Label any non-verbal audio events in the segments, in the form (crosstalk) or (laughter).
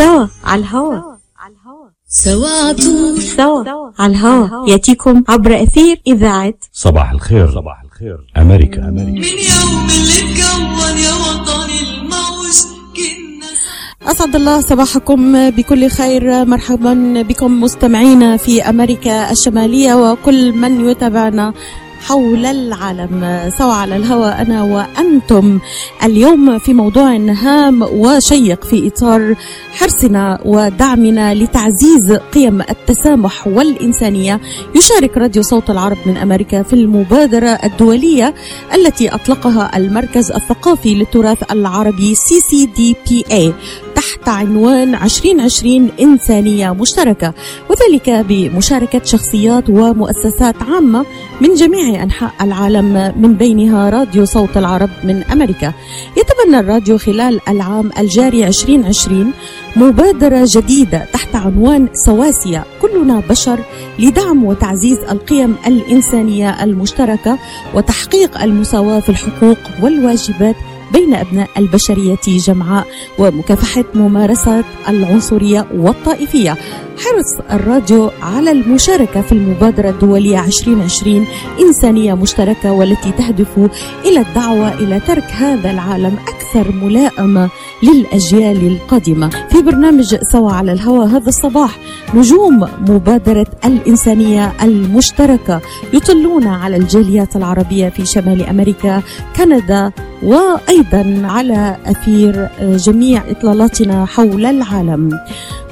سوا على الهوا. سوا عطول سوا على الهوا. يأتيكم عبر أثير إذاعة. صباح الخير. صباح الخير. أمريكا أمريكا. من يوم اللي اتكون يا وطني الموج كنا أسعد الله صباحكم بكل خير. مرحبا بكم مستمعينا في أمريكا الشمالية وكل من يتابعنا. حول العالم سوا على الهواء أنا وأنتم. اليوم في موضوع هام وشيق في إطار حرصنا ودعمنا لتعزيز قيم التسامح والإنسانية. يشارك راديو صوت العرب من أمريكا في المبادرة الدولية التي أطلقها المركز الثقافي للتراث العربي CCDPA تحت عنوان 2020 إنسانية مشتركة وذلك بمشاركة شخصيات ومؤسسات عامة من جميع أنحاء العالم من بينها راديو صوت العرب من أمريكا. يتبنى الراديو خلال العام الجاري 2020 مبادرة جديدة تحت عنوان سواسية كلنا بشر لدعم وتعزيز القيم الإنسانية المشتركة وتحقيق المساواة في الحقوق والواجبات بين أبناء البشرية جمعاء ومكافحة ممارسة العنصرية والطائفية. حرص الراديو على المشاركة في المبادرة الدولية 2020 إنسانية مشتركة والتي تهدف إلى الدعوة إلى ترك هذا العالم أكثر ملائمة للأجيال القادمة. في برنامج سوا على الهواء هذا الصباح نجوم مبادرة الإنسانية المشتركة يطلون على الجاليات العربية في شمال أمريكا كندا وأيضا على أثير جميع إطلالاتنا حول العالم.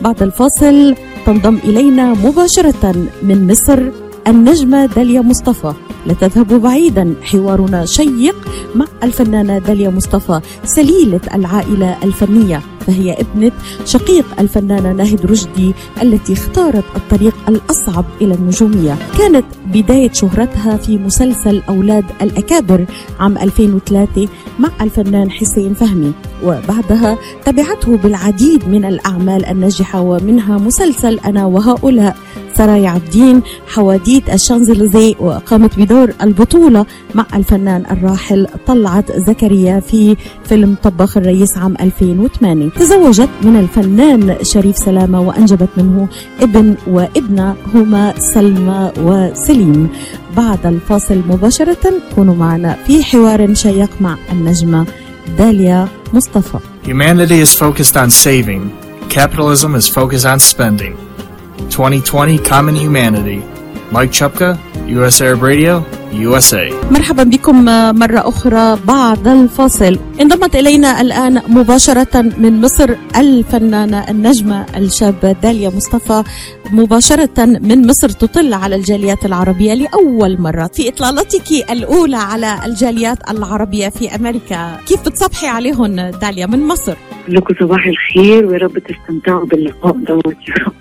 بعد الفاصل تنضم إلينا مباشرة من مصر النجمة داليا مصطفى. لا تذهبوا بعيدا حوارنا شيق مع الفنانة داليا مصطفى سليلة العائلة الفنية. فهي ابنة شقيق الفنانة ناهد رشدي التي اختارت الطريق الأصعب إلى النجومية. كانت بداية شهرتها في مسلسل أولاد الأكابر عام 2003 مع الفنان حسين فهمي وبعدها تبعته بالعديد من الأعمال الناجحة ومنها مسلسل أنا وهؤلاء سراي عبدين حواديت الشانزليزيه وقامت بدور البطولة مع الفنان الراحل طلعت زكريا في فيلم طباخ الرئيس عام 2008 تزوجت من الفنان شريف سلامة وأنجبت منه ابن وابنة هما سلمى وسليم بعد الفاصل مباشرة كونوا معنا في حوار شيق مع النجمة داليا مصطفى Humanity is focused on saving. Capitalism is focused on spending. 2020 Common Humanity. Mike Chupka, US Arab Radio, USA. مرحبا بكم مرة أخرى بعد الفاصل. انضمت إلينا الآن مباشرة من مصر الفنانة النجمة الشابة داليا مصطفى. مباشرة من مصر تطل على الجاليات العربية لأول مرة. في إطلالتك الأولى على الجاليات العربية في أمريكا. كيف بتصبحي عليهم داليا من مصر؟ لكم صباح الخير ويا رب تستمتعوا باللقاء دوت. يا رب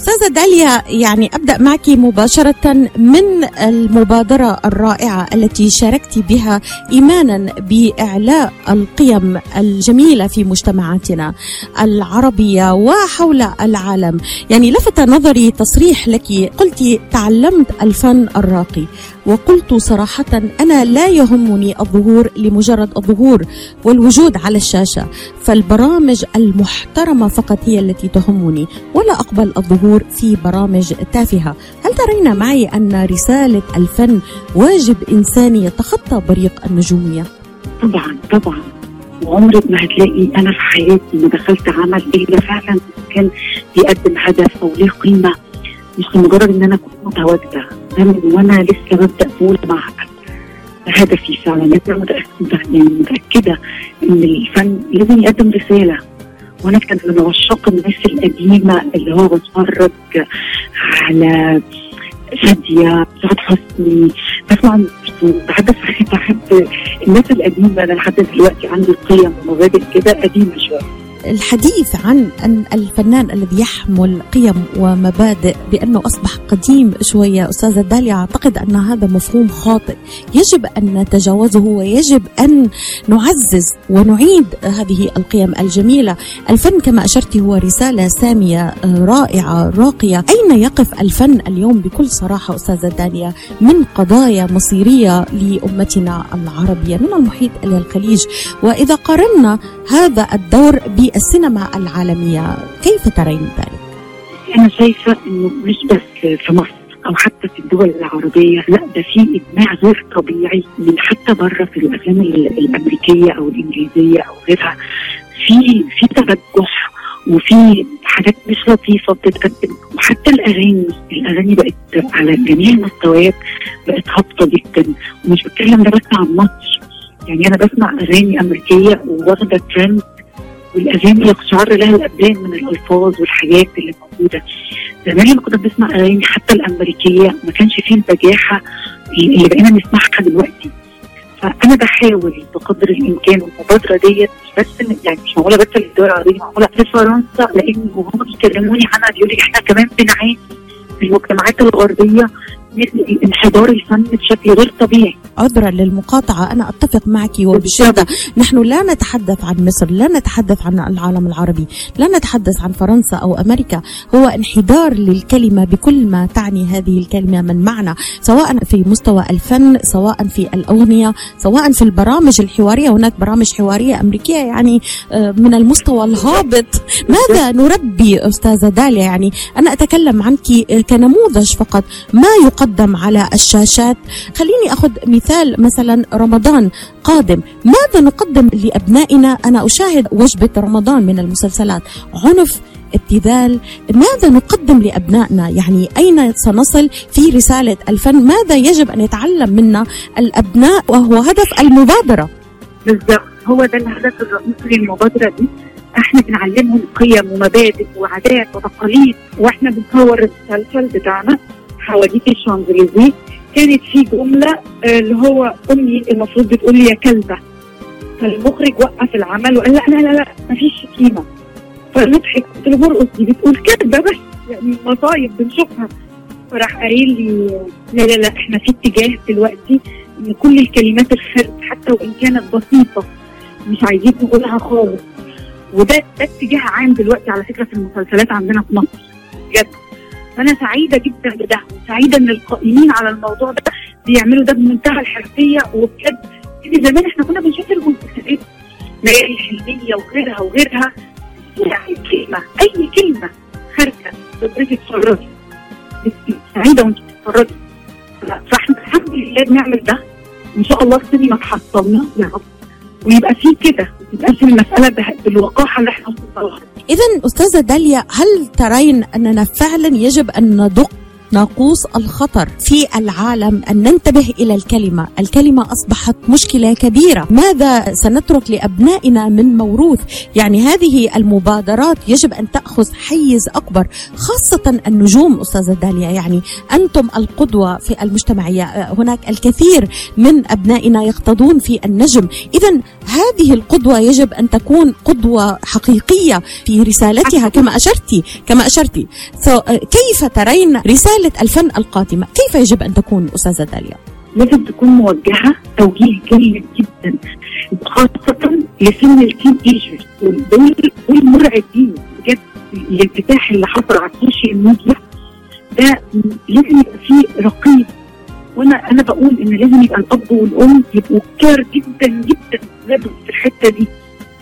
أستاذة داليا يعني أبدأ معك مباشرة من المبادرة الرائعة التي شاركت بها إيمانا بإعلاء القيم الجميلة في مجتمعاتنا العربية وحول العالم. يعني لفت نظري تصريح لك قلت تعلمت الفن الراقي وقلت صراحة أنا لا يهمني الظهور لمجرد الظهور والوجود على الشاشة فالبرامج المحترمة فقط هي التي تهمني ولا أقبل الظهور في برامج تافهة. هل ترين معي أن رسالة الفن واجب إنساني يتخطى بريق النجومية؟ طبعا طبعا. وعمرك ما هتلاقي أنا في حياتي ما دخلت عمل إلا فعلا كان بيقدم هدف أو ليه قيمة. مش لمجرد إن أنا كنت متواجدة. وأنا لسه ببدأ في معهد هدفي فعلا. لازم يعني متأكدة إن الفن لازم يقدم رسالة. وأنا كنت من عشاق الناس القديمة اللي هو بتفرج على شادية سعاد حسني. بسمع بحب بحب الناس القديمة أنا لحد دلوقتي عندي قيم ومبادئ كده قديمة شوية. الحديث عن أن الفنان الذي يحمل قيم ومبادئ بأنه أصبح قديم شوية أستاذة داليا أعتقد أن هذا مفهوم خاطئ. يجب أن نتجاوزه ويجب أن نعزز ونعيد هذه القيم الجميلة. الفن كما أشرت هو رسالة سامية رائعة راقية. أين يقف الفن اليوم بكل صراحة أستاذة داليا؟ من قضايا مصيرية لأمتنا العربية من المحيط إلى الخليج. وإذا قارنا هذا الدور بالسينما العالمية. كيف ترين ذلك؟ أنا شايفة إنه مش بس في مصر أو حتى في الدول العربية لا ده في ابداع غير طبيعي من حتى بره في الأفلام ال- الأمريكية أو الإنجليزية أو غيرها. في في تبجح وفي حاجات مش لطيفة بتتقدم. وحتى الأغاني الأغاني بقت على جميع المستويات بقت هابطة جدا. ومش بتكلم ده بس عن مصر. يعني أنا بسمع أغاني أمريكية واخده ترند والأغاني يقشعر لها الأبدان من الألفاظ والحاجات اللي موجودة. زمان لما كنا بنسمع أغاني حتى الأمريكية ما كانش فيه البجاحة اللي بقينا نسمعها دلوقتي. فأنا بحاول بقدر الإمكان والمبادرة ديت مش بس يعني مش معقولة بس للدول العربية معقولة في فرنسا لأن وهم بيكلموني عنها بيقولوا إحنا كمان بنعاني في المجتمعات الغربية انحدار الفن بشكل غير طبيعي. عذرا للمقاطعة أنا أتفق معك وبشدة نحن لا نتحدث عن مصر لا نتحدث عن العالم العربي لا نتحدث عن فرنسا أو أمريكا. هو انحدار للكلمة بكل ما تعني هذه الكلمة من معنى سواء في مستوى الفن سواء في الأغنية سواء في البرامج الحوارية. هناك برامج حوارية أمريكية يعني آه، من المستوى الهابط. ماذا نربي أستاذة داليا يعني؟ أنا أتكلم عنك كنموذج فقط. ما يقدم على الشاشات. خليني أخذ مثال مثلا رمضان قادم. ماذا نقدم لأبنائنا؟ أنا أشاهد وجبة رمضان من المسلسلات. عنف ابتذال. ماذا نقدم لأبنائنا؟ يعني أين سنصل في رسالة الفن؟ ماذا يجب أن يتعلم منا الأبناء وهو هدف المبادرة؟ بالظبط هو ده الهدف الرئيسي للمبادرة دي. إحنا بنعلمهم قيم ومبادئ وعادات وتقاليد وإحنا بنصور المسلسل بتاعنا. حواديت الشانزليزيه كانت في جملة آه، اللي هو أمي المفروض بتقول لي يا كلبة. فالمخرج وقف العمل وقال لا لا لا لا مفيش شتيمه فنضحك. قلت له مرقص دي بتقول كلبة بس يعني مصايب بنشوفها. فراح قايل لي لا لا لا إحنا في اتجاه دلوقتي إن كل الكلمات الخرج حتى وإن كانت بسيطة مش عايزين نقولها خالص. وده ده اتجاه عام دلوقتي على فكرة في المسلسلات عندنا في مصر. بجد. فانا سعيدة جدا بده وسعيده ان القائمين على الموضوع ده بيعملوا ده بمنتهى الحرفية وبجد إن زمان إحنا كنا بنشوف المسلسلات ليالي الحلمية وغيرها وغيرها يعني كلمة أي كلمة خارجة تتفرجي بس سعيدة وأنت بتتفرجي. فإحنا الحمد لله بنعمل ده. إن شاء الله السينما تحصلنا يا رب. ويبقى في كده ما تبقاش المسألة بالوقاحة اللي إحنا إذا أستاذة داليا هل ترين أننا فعلا يجب أن ندق ناقوس الخطر في العالم أن ننتبه إلى الكلمة. الكلمة أصبحت مشكلة كبيرة. ماذا سنترك لأبنائنا من موروث؟ يعني هذه المبادرات يجب أن تأخذ حيز أكبر خاصة النجوم أستاذة داليا يعني أنتم القدوة في المجتمعية. هناك الكثير من أبنائنا يقتضون في النجم. إذا هذه القدوة يجب أن تكون قدوة حقيقية في رسالتها كما أشرتي كما أشرتي كيف ترين رسالة الفن القادمة. كيف يجب أن تكون أستاذة داليا؟ لازم تكون موجهة توجيه جيد جدا خاصه لسن ال teenagers دول دول مرعبين بجد الانفتاح اللي حصل على ال social media. ده لازم يبقى فيه رقيب. وأنا أنا بقول إن لازم يبقى الأب والأم يبقوا care جدا جدا لازم في الحتة دي.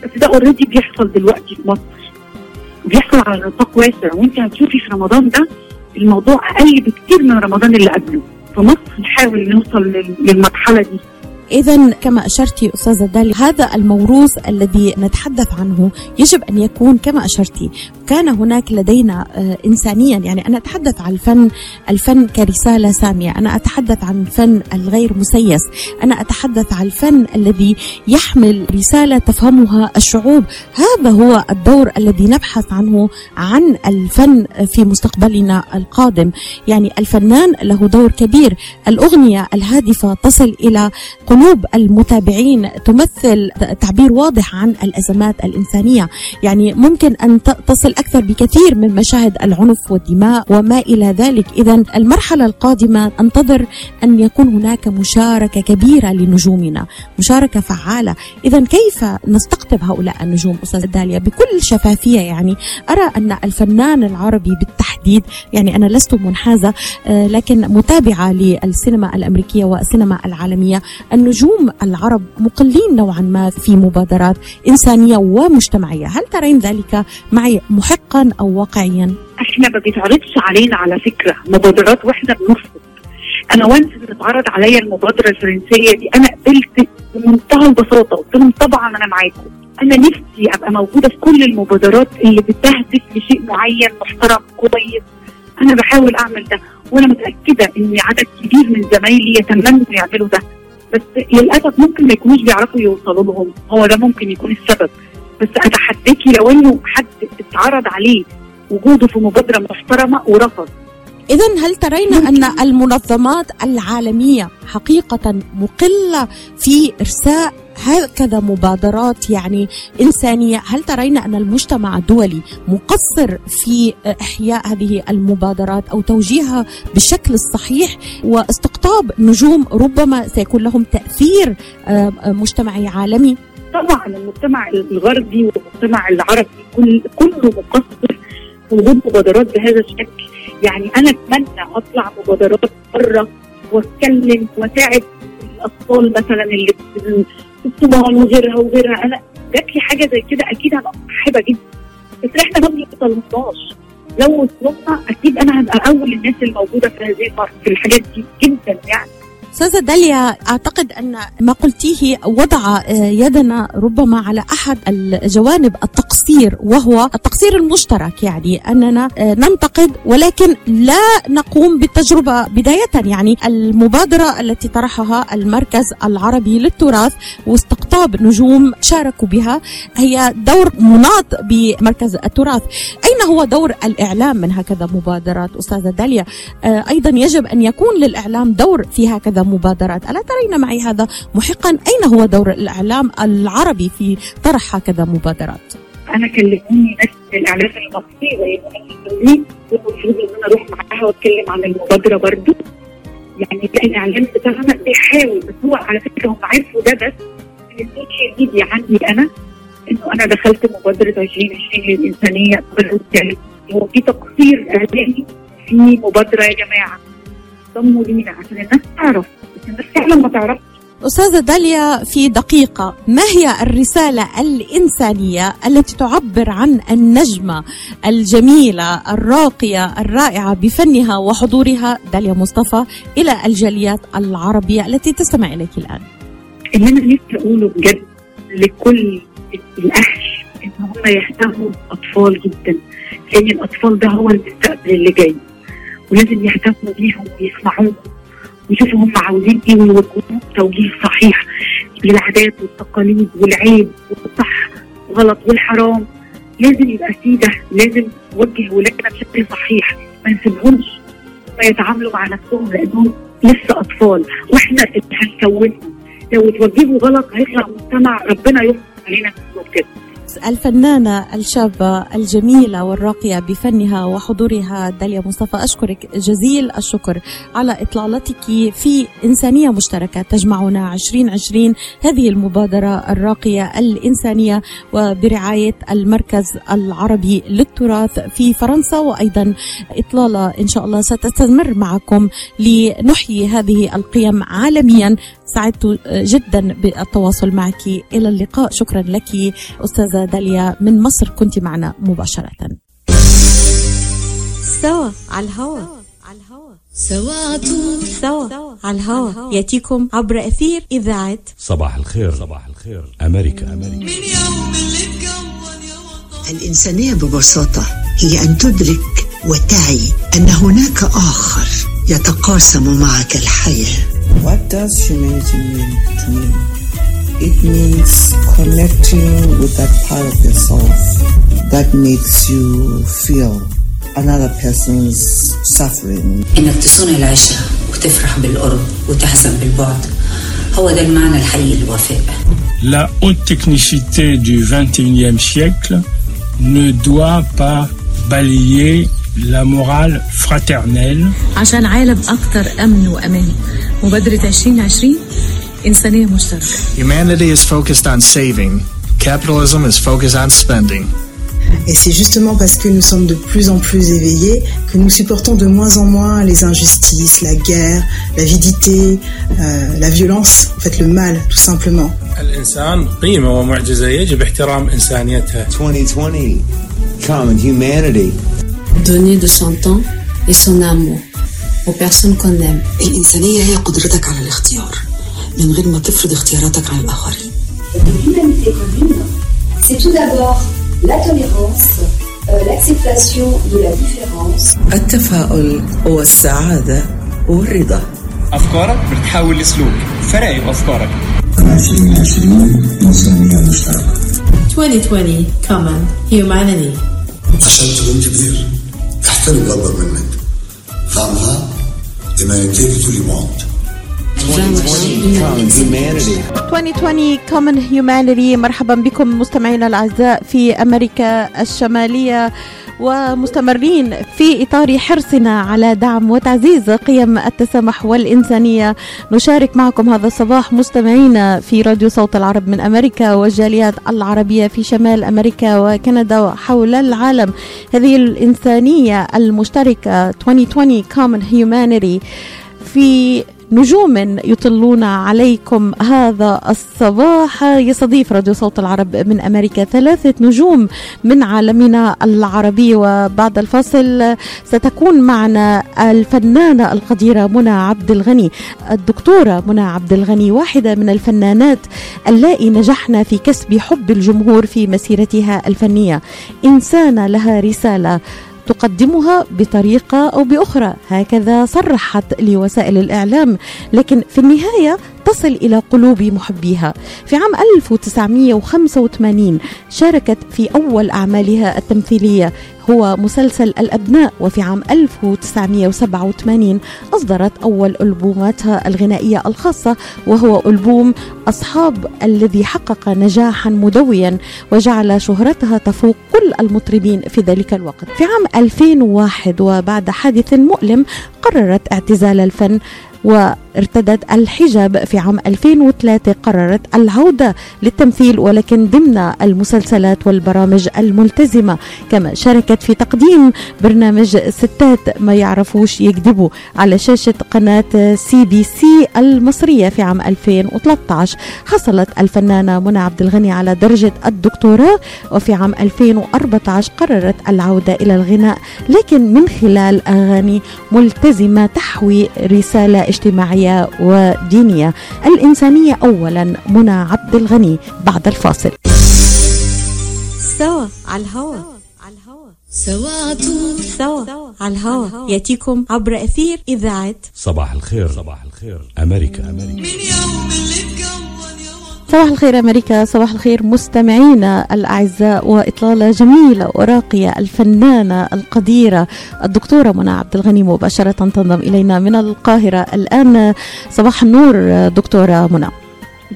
بس ده already بيحصل دلوقتي في مصر. بيحصل على نطاق واسع. وأنت هتشوفي في رمضان ده الموضوع أقل بكتير من رمضان اللي قبله. في مصر نحاول نوصل لل- للمرحلة دي. إذا كما أشرتي أستاذة داليا هذا الموروث الذي نتحدث عنه يجب أن يكون كما أشرتي كان هناك لدينا آه، إنسانيا يعني أنا أتحدث عن الفن الفن كرسالة سامية. أنا أتحدث عن الفن الغير مسيس. أنا أتحدث عن الفن الذي يحمل رسالة تفهمها الشعوب. هذا هو الدور الذي نبحث عنه عن الفن في مستقبلنا القادم. يعني الفنان له دور كبير. الأغنية الهادفة تصل إلى قلوب المتابعين تمثل تعبير واضح عن الأزمات الإنسانية. يعني ممكن أن تصل أكثر بكثير من مشاهد العنف والدماء وما إلى ذلك. إذا المرحلة القادمة أنتظر أن يكون هناك مشاركة كبيرة لنجومنا مشاركة فعالة. إذا كيف نستقطب هؤلاء النجوم أستاذ داليا؟ بكل شفافية يعني. أرى أن الفنان العربي بالتحديد يعني أنا لست منحازة آه، لكن متابعة للسينما الأمريكية والسينما العالمية النجوم العرب مقلين نوعا ما في مبادرات إنسانية ومجتمعية. هل ترين ذلك معي محقا أو واقعيا؟ إحنا ما بيتعرضش علينا على فكرة مبادرات وإحنا بنرفض. أنا وانس بتتعرض عليا المبادرة الفرنسية دي أنا قبلت بمنتهى البساطة قلت لهم طبعا أنا معاكم. أنا نفسي أبقى موجودة في كل المبادرات اللي بتهدف لشيء معين محترم كويس. أنا بحاول أعمل ده وأنا متأكدة إن عدد كبير من زمايلي يتمنوا يعملوا ده. بس للأسف ممكن ما يكونوش بيعرفوا يوصلوا لهم. هو ده ممكن يكون السبب. بس اتحداكي لو إنه حد اتعرض عليه وجوده في مبادرة محترمة ورفض. إذا هل ترين أن المنظمات العالمية حقيقة مقلة في إرساء هكذا مبادرات يعني إنسانية؟ هل ترين أن المجتمع الدولي مقصر في إحياء هذه المبادرات أو توجيهها بالشكل الصحيح واستقطاب نجوم ربما سيكون لهم تأثير آه، مجتمعي عالمي؟ طبعا المجتمع الغربي والمجتمع العربي كل كله مقصر في وجود مبادرات بهذا الشكل. يعني أنا أتمنى أطلع مبادرات بره وأتكلم وأساعد الأطفال مثلا اللي الصومال وغيرها وغيرها. أنا جات لي حاجة زي كده أكيد هبقى مرحبه جدا. بس إحنا ما بنوصلناش لو وصلنا أكيد أنا هبقى أول الناس الموجودة في هذه في الحاجات دي جدا يعني. أستاذة داليا أعتقد أن ما قلتيه وضع آه، يدنا ربما على أحد الجوانب التقصير وهو التقصير المشترك يعني أننا آه، ننتقد ولكن لا نقوم بالتجربة بداية يعني المبادرة التي طرحها المركز العربي للتراث واستقطاب نجوم شاركوا بها هي دور مناط بمركز التراث. أين هو دور الإعلام من هكذا مبادرات. أستاذة داليا آه، أيضا يجب أن يكون للإعلام دور في هكذا مبادرات، ألا ترين معي هذا محقا؟ أين هو دور الإعلام العربي في طرح هكذا مبادرات؟ أنا كلموني ناس من الاعلام المصري زي المفروض إن أنا أروح معاها وأتكلم عن المبادرة برضو. يعني ده الإعلام بتاعنا بيحاول بس هو على فكرة هم عرفوا ده بس من ال social media عندي أنا إنه أنا دخلت مبادرة 2020 للإنسانية. هو في تقصير اعلامي في مبادرة يا جماعة. ضموا لينا عشان الناس تعرف. بس الناس فعلا ما تعرفش. أستاذة داليا في دقيقة، ما هي الرسالة الإنسانية التي تعبر عن النجمة الجميلة الراقية الرائعة بفنها وحضورها؟ داليا مصطفى إلى الجاليات العربية التي تستمع إليك الآن؟ اللي أنا نفسي أقوله بجد لكل الاهل إن هم يهتموا بالأطفال جدا لأن الأطفال ده هو المستقبل اللي جاي. ولازم يهتموا بيهم ويسمعوهم ويشوفوا هم عاوزين إيه ويوجهوهم توجيه صحيح للعادات والتقاليد والعيب والصح والغلط والحرام. لازم يبقى فيه ده لازم نوجه ولادنا بشكل صحيح. ما نسيبهمش هم يتعاملوا مع نفسهم لأنهم لسه أطفال. وإحنا اللي هنكونهم. لو اتوجهوا غلط هيطلع مجتمع ربنا يستر. علينا منه كده الفنانة الشابة الجميلة والراقية بفنها وحضورها داليا مصطفى أشكرك جزيل الشكر على إطلالتك في إنسانية مشتركة تجمعنا 2020 هذه المبادرة الراقية الإنسانية وبرعاية المركز العربي للتراث في فرنسا. وأيضا إطلالة إن شاء الله ستستمر معكم لنحيي هذه القيم عالميا. سعدت جدا بالتواصل معك. إلى اللقاء. شكرا لك أستاذة داليا. من مصر كنت معنا مباشرة. سوا على الهوا. سوا سوا على الهوا. يأتيكم عبر أثير إذاعة صباح الخير. صباح الخير. أمريكا أمريكا. من يوم اللي اتكون يا وطن. الإنسانية ببساطة هي أن تدرك وتعي أن هناك آخر يتقاسم معك الحياة. What does humanity mean to me? It means connecting with that part of yourself that makes you feel another person's suffering. انك تصون العشاء وتفرح بالقرب وتحزن بالبعد هو ده المعنى الحقيقي للوفاء La haute technicité du XXIe siècle ne doit pas balayer la morale fraternelle عشان عالم أكتر أمن وأمان مبادرة 2020 إنسانية مشتركة Humanity is focused on saving. Capitalism is focused on spending. Et c'est justement parce que nous sommes de plus en plus éveillés que nous supportons de moins en moins les injustices, la guerre, l'avidité, euh, la violence, en fait le mal tout simplement. الإنسان قيمة ومعجزة يجب احترام إنسانيتها 2020 Common Humanity Donner de son temps et son amour aux personnes qu'on aime. الإنسانية هي قدرتك على الاختيار من غير ما تفرض اختياراتك على الآخرين L'humanité commune, c'est tout d'abord la tolérance, euh, l'acceptation de la différence. التفاؤل والسعادة والرضا أفكارك بتحول لسلوك فرق بأفكارك 2020 إنسانية مشتركة 2020 Common Humanity عشان تكون كبير احترم الأكبر منك tout le monde 2020 Common Humanity. مرحبا بكم مستمعينا الأعزاء في أمريكا الشمالية ومستمرين في إطار حرصنا على دعم وتعزيز قيم التسامح والإنسانية. نشارك معكم هذا الصباح مستمعينا في راديو صوت العرب من أمريكا والجاليات العربية في شمال أمريكا وكندا وحول العالم. هذه الإنسانية المشتركة 2020 Common Humanity. في نجوم يطلون عليكم هذا الصباح. يستضيف راديو صوت العرب من أمريكا ثلاثة نجوم من عالمنا العربي. وبعد الفاصل ستكون معنا الفنانة القديرة منى عبد الغني الدكتورة منى عبد الغني واحدة من الفنانات اللائي نجحنا في كسب حب الجمهور في مسيرتها الفنية. انسانه لها رسالة. تقدمها بطريقة أو بأخرى. هكذا صرحت لوسائل الإعلام. لكن في النهاية تصل إلى قلوب محبيها. في عام 1985 شاركت في أول أعمالها التمثيلية هو مسلسل الأبناء وفي عام 1987 أصدرت أول ألبوماتها الغنائية الخاصة وهو ألبوم أصحاب الذي حقق نجاحا مدويا وجعل شهرتها تفوق كل المطربين في ذلك الوقت. في عام 2001 وبعد حادث مؤلم قررت اعتزال الفن وارتدت الحجاب في عام 2003 قررت العودة للتمثيل ولكن ضمن المسلسلات والبرامج الملتزمة كما شاركت في تقديم برنامج ستات ما يعرفوش يكذبوا على شاشة قناة سي بي سي المصرية في عام 2013 حصلت الفنانة منى عبد الغني على درجة الدكتوراه وفي عام 2014 قررت العودة إلى الغناء لكن من خلال أغاني ملتزمة تحوي رسالة اجتماعية ودينية. الإنسانية أولا منى عبد الغني بعد الفاصل. سوا على الهوا. سوا سوا على الهوا. يأتيكم عبر أثير إذاعة صباح الخير. صباح الخير. أمريكا أمريكا. من يوم اللي صباح الخير أمريكا صباح الخير مستمعينا الأعزاء وإطلالة جميلة وراقية الفنانة القديرة الدكتورة منى عبد الغني مباشرة تنضم إلينا من القاهرة. الآن صباح النور دكتورة منى.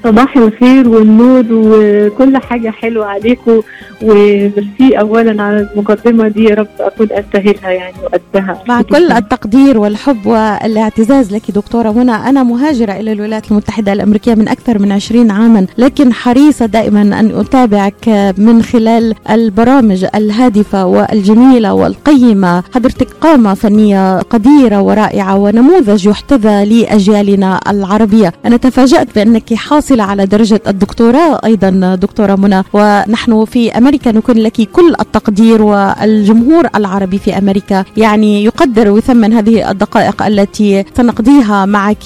صباح الخير والنور وكل حاجة حلوة عليكم. وميرسي أولا على المقدمة دي يا رب أكون أستاهلها يعني وقدها مع كل التقدير والحب والاعتزاز لك دكتورة منى أنا مهاجرة إلى الولايات المتحدة الأمريكية من أكثر من 20 عاما لكن حريصة دائما أن أتابعك من خلال البرامج الهادفة والجميلة والقيمة. حضرتك قامة فنية قديرة ورائعة ونموذج يحتذى لأجيالنا العربية. أنا تفاجأت بأنك حاصلة على درجة الدكتوراه أيضا دكتورة منى. ونحن في أمريكا نكون لك كل التقدير والجمهور العربي في أمريكا. يعني يقدر ويثمن هذه الدقائق التي سنقضيها معك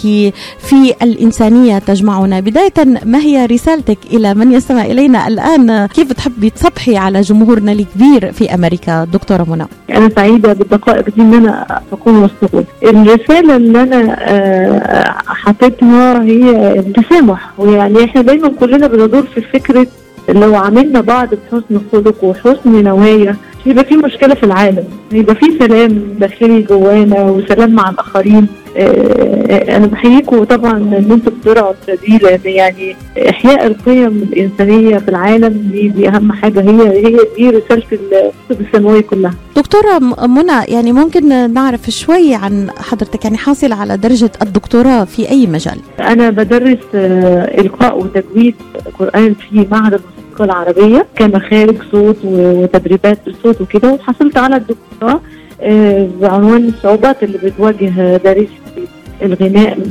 في الإنسانية تجمعنا. بداية ما هي رسالتك إلى من يستمع إلينا الآن؟ كيف تحبي تصبحي على جمهورنا الكبير في أمريكا دكتورة منى؟ أنا سعيدة بالدقائق دي إن أنا أكون وسطكم الرسالة اللي أنا آه، حطيتها هي التسامح ويعني إحنا دايما كلنا بندور في فكرة لو عملنا بعض بحسن خلق وحسن نوايا. يبقى في مشكلة في العالم يبقى في سلام داخلي جوانا وسلام مع الآخرين. آه، أنا بحييكم طبعا إن أنتم بترعوا دي يعني إحياء القيم الإنسانية في العالم دي, دي أهم حاجة. هي هي دي رسالة الكتب السماوية كلها. دكتورة م- منى يعني ممكن نعرف شوي عن حضرتك يعني حاصلة على درجة الدكتوراه في أي مجال؟ أنا بدرس آه، إلقاء وتجويد قرآن في معهد الموسيقى العربية كمخارج صوت وتدريبات الصوت وكده. وحصلت على الدكتوراه بعنوان الصعوبات اللي بتواجه دارسي الغناء من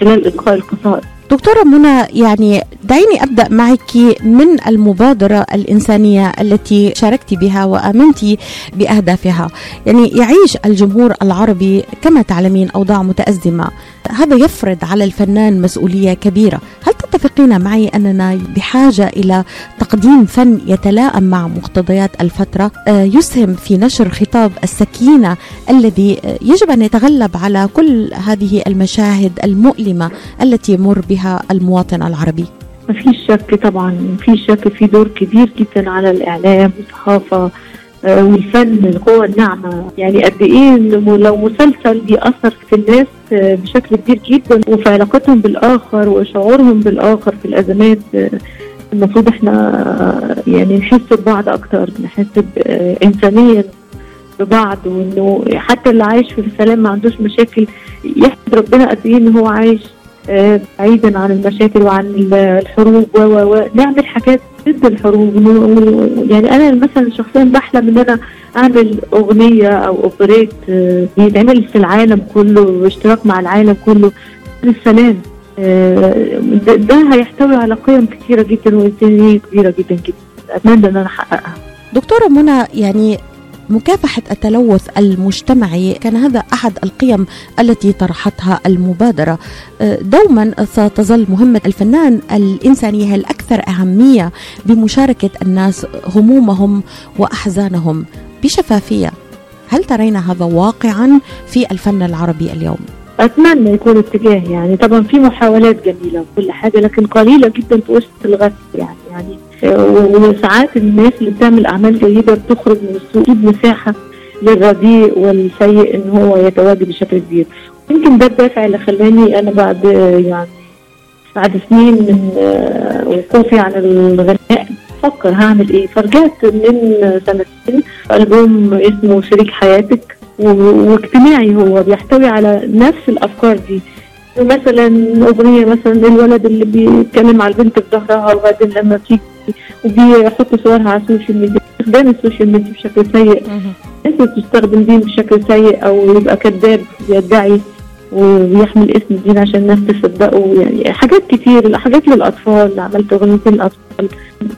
خلال إلقاء القصائد. دكتورة منى يعني دعيني أبدأ معك من المبادرة الإنسانية التي شاركت بها وآمنت بأهدافها. يعني يعيش الجمهور العربي كما تعلمين أوضاع متأزمة. هذا يفرض على الفنان مسؤولية كبيرة. هل تتفقين معي أننا بحاجة إلى تقديم فن يتلائم مع مقتضيات الفترة. آه، يسهم في نشر خطاب السكينة الذي آه، يجب أن يتغلب على كل هذه المشاهد المؤلمة التي يمر بها المواطن العربي. ما فيش شك طبعا فيش شك في دور كبير جدا على الإعلام والصحافه آه، والفن القوة الناعمة. يعني قد إنه لو مسلسل بيأثر في الناس آه، بشكل كبير جدا وفي علاقتهم بالآخر وشعورهم بالآخر في الأزمات آه، المفروض إحنا آه، يعني نحس ببعض أكتر نحس إنسانيا ببعض وإنه حتى اللي عايش في سلام ما عندوش مشاكل يحمد ربنا قد إيه إن هو عايش بعيدا عن المشاكل وعن ال- الحروب و نعمل حاجات ضد الحروب. يعني أنا مثلا شخصيا بحلم إن أنا أعمل أغنية أو أوبريت آه، بيتعمل في العالم كله باشتراك مع العالم كله. للسلام آه، ده هيحتوي على قيم كثيره جدا وانسانيه كبيرة جدا جدا. أتمنى إن أنا أحققها. دكتورة منى يعني مكافحة التلوث المجتمعي كان هذا أحد القيم التي طرحتها المبادرة آه، دوما ستظل مهمة الفنان الإنسانية هي الأكثر أهمية بمشاركة الناس همومهم وأحزانهم بشفافية هل ترين هذا واقعا في الفن العربي اليوم؟ أتمنى يكون اتجاه يعني طبعا في محاولات جميلة وكل حاجة لكن قليلة جدا في وسط الغث يعني يعني وساعات الناس اللي بتعمل أعمال جيدة بتخرج من السوق مساحه للرديء والسيء إن هو يتواجد بشكل كبير. يمكن ده الدافع اللي خلاني أنا بعد يعني بعد سنين من آه، وقوفي عن الغناء فكر هعمل إيه. فرجعت من سنتين ألبوم اسمه شريك حياتك واجتماعي هو بيحتوي على نفس الأفكار دي. مثلا أغنية مثلا الولد اللي بيتكلم على البنت في ظهرها لغايه لما تيجي وبيحط صورها على ال social media استخدام ال social media بشكل سيء الناس بتستخدم دين بشكل سيء أو يبقى كذاب بيدعي وبيحمل اسم الدين عشان الناس تصدقه يعني حاجات كتير حاجات للاطفال عملت اغنيتين للاطفال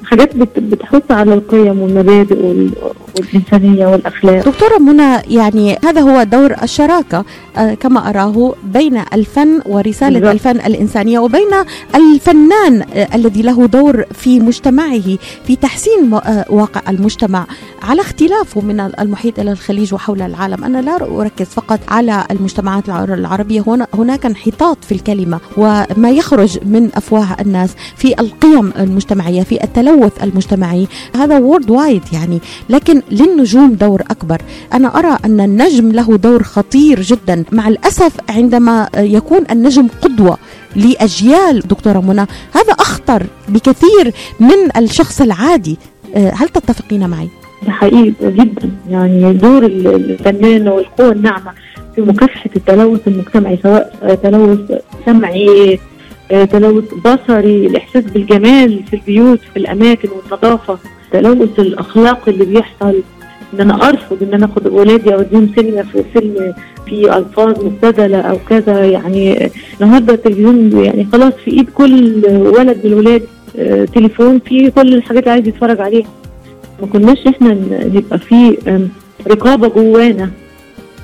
حاجات بت- بتحث على القيم والمبادئ وال- والإنسانية والأخلاق. دكتورة منى يعني هذا هو دور الشراكة آه، كما أراه بين الفن ورسالة بالضبط. الفن الإنسانية وبين الفنان آه، الذي له دور في مجتمعه في تحسين آه، واقع المجتمع. على اختلافه من المحيط إلى الخليج وحول العالم أنا لا أركز فقط على المجتمعات الع- العربية هنا هناك انحطاط في الكلمة وما يخرج من أفواه الناس في القيم المجتمعية. في التلوث المجتمعي. هذا وورد وايد يعني لكن للنجوم دور أكبر. أنا أرى أن النجم له دور خطير جدا. مع الأسف عندما يكون النجم قدوة لأجيال دكتورة منى هذا أخطر بكثير من الشخص العادي. آه، هل تتفقين معي؟ ده حقيقي جدا. يعني دور ال- الفنان والقوة الناعمة في مكافحة التلوث المجتمعي سواء تلوث سمعي تلوث بصري الإحساس بالجمال في البيوت في الأماكن والنظافة. تلوث الأخلاق اللي بيحصل. إن أنا أرفض إن أنا آخد أولادي أوديهم سينما في فيلم في ألفاظ مبتذلة أو كذا. يعني آه، النهارده التلفزيون يعني خلاص في إيد كل ولد من الولاد آه، تليفون فيه كل الحاجات اللي عايز يتفرج عليها. ما كناش إحنا نبقى في رقابة جوانا.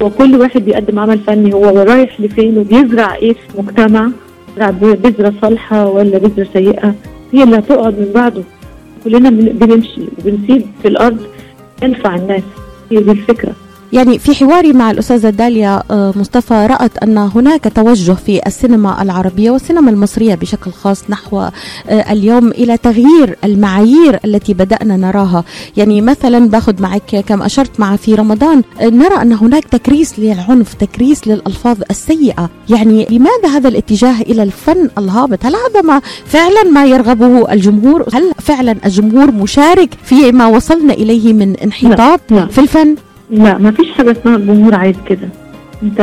وكل واحد بيقدم عمل فني هو رايح لفين وبيزرع إيه في مجتمع يزرع ب- بذرة صالحة ولا بذرة سيئة. هي اللي هتقعد من بعده. كلنا بن- بنمشي وبنسيب في الأرض ينفع الناس. هي دي الفكرة. يعني في حواري مع الأستاذة داليا آه، مصطفى رأت أن هناك توجه في السينما العربية والسينما المصرية بشكل خاص نحو آه، اليوم إلى تغيير المعايير التي بدأنا نراها. يعني مثلا باخذ معك كم أشرت مع في رمضان آه، نرى أن هناك تكريس للعنف تكريس للألفاظ السيئة. يعني لماذا هذا الاتجاه إلى الفن الهابط؟ هل هذا ما فعلا ما يرغبه الجمهور؟ هل فعلا الجمهور مشارك فيما وصلنا إليه من انحطاط لا. في الفن؟ لا ما فيش حاجة اسمها الجمهور عايز كده. انت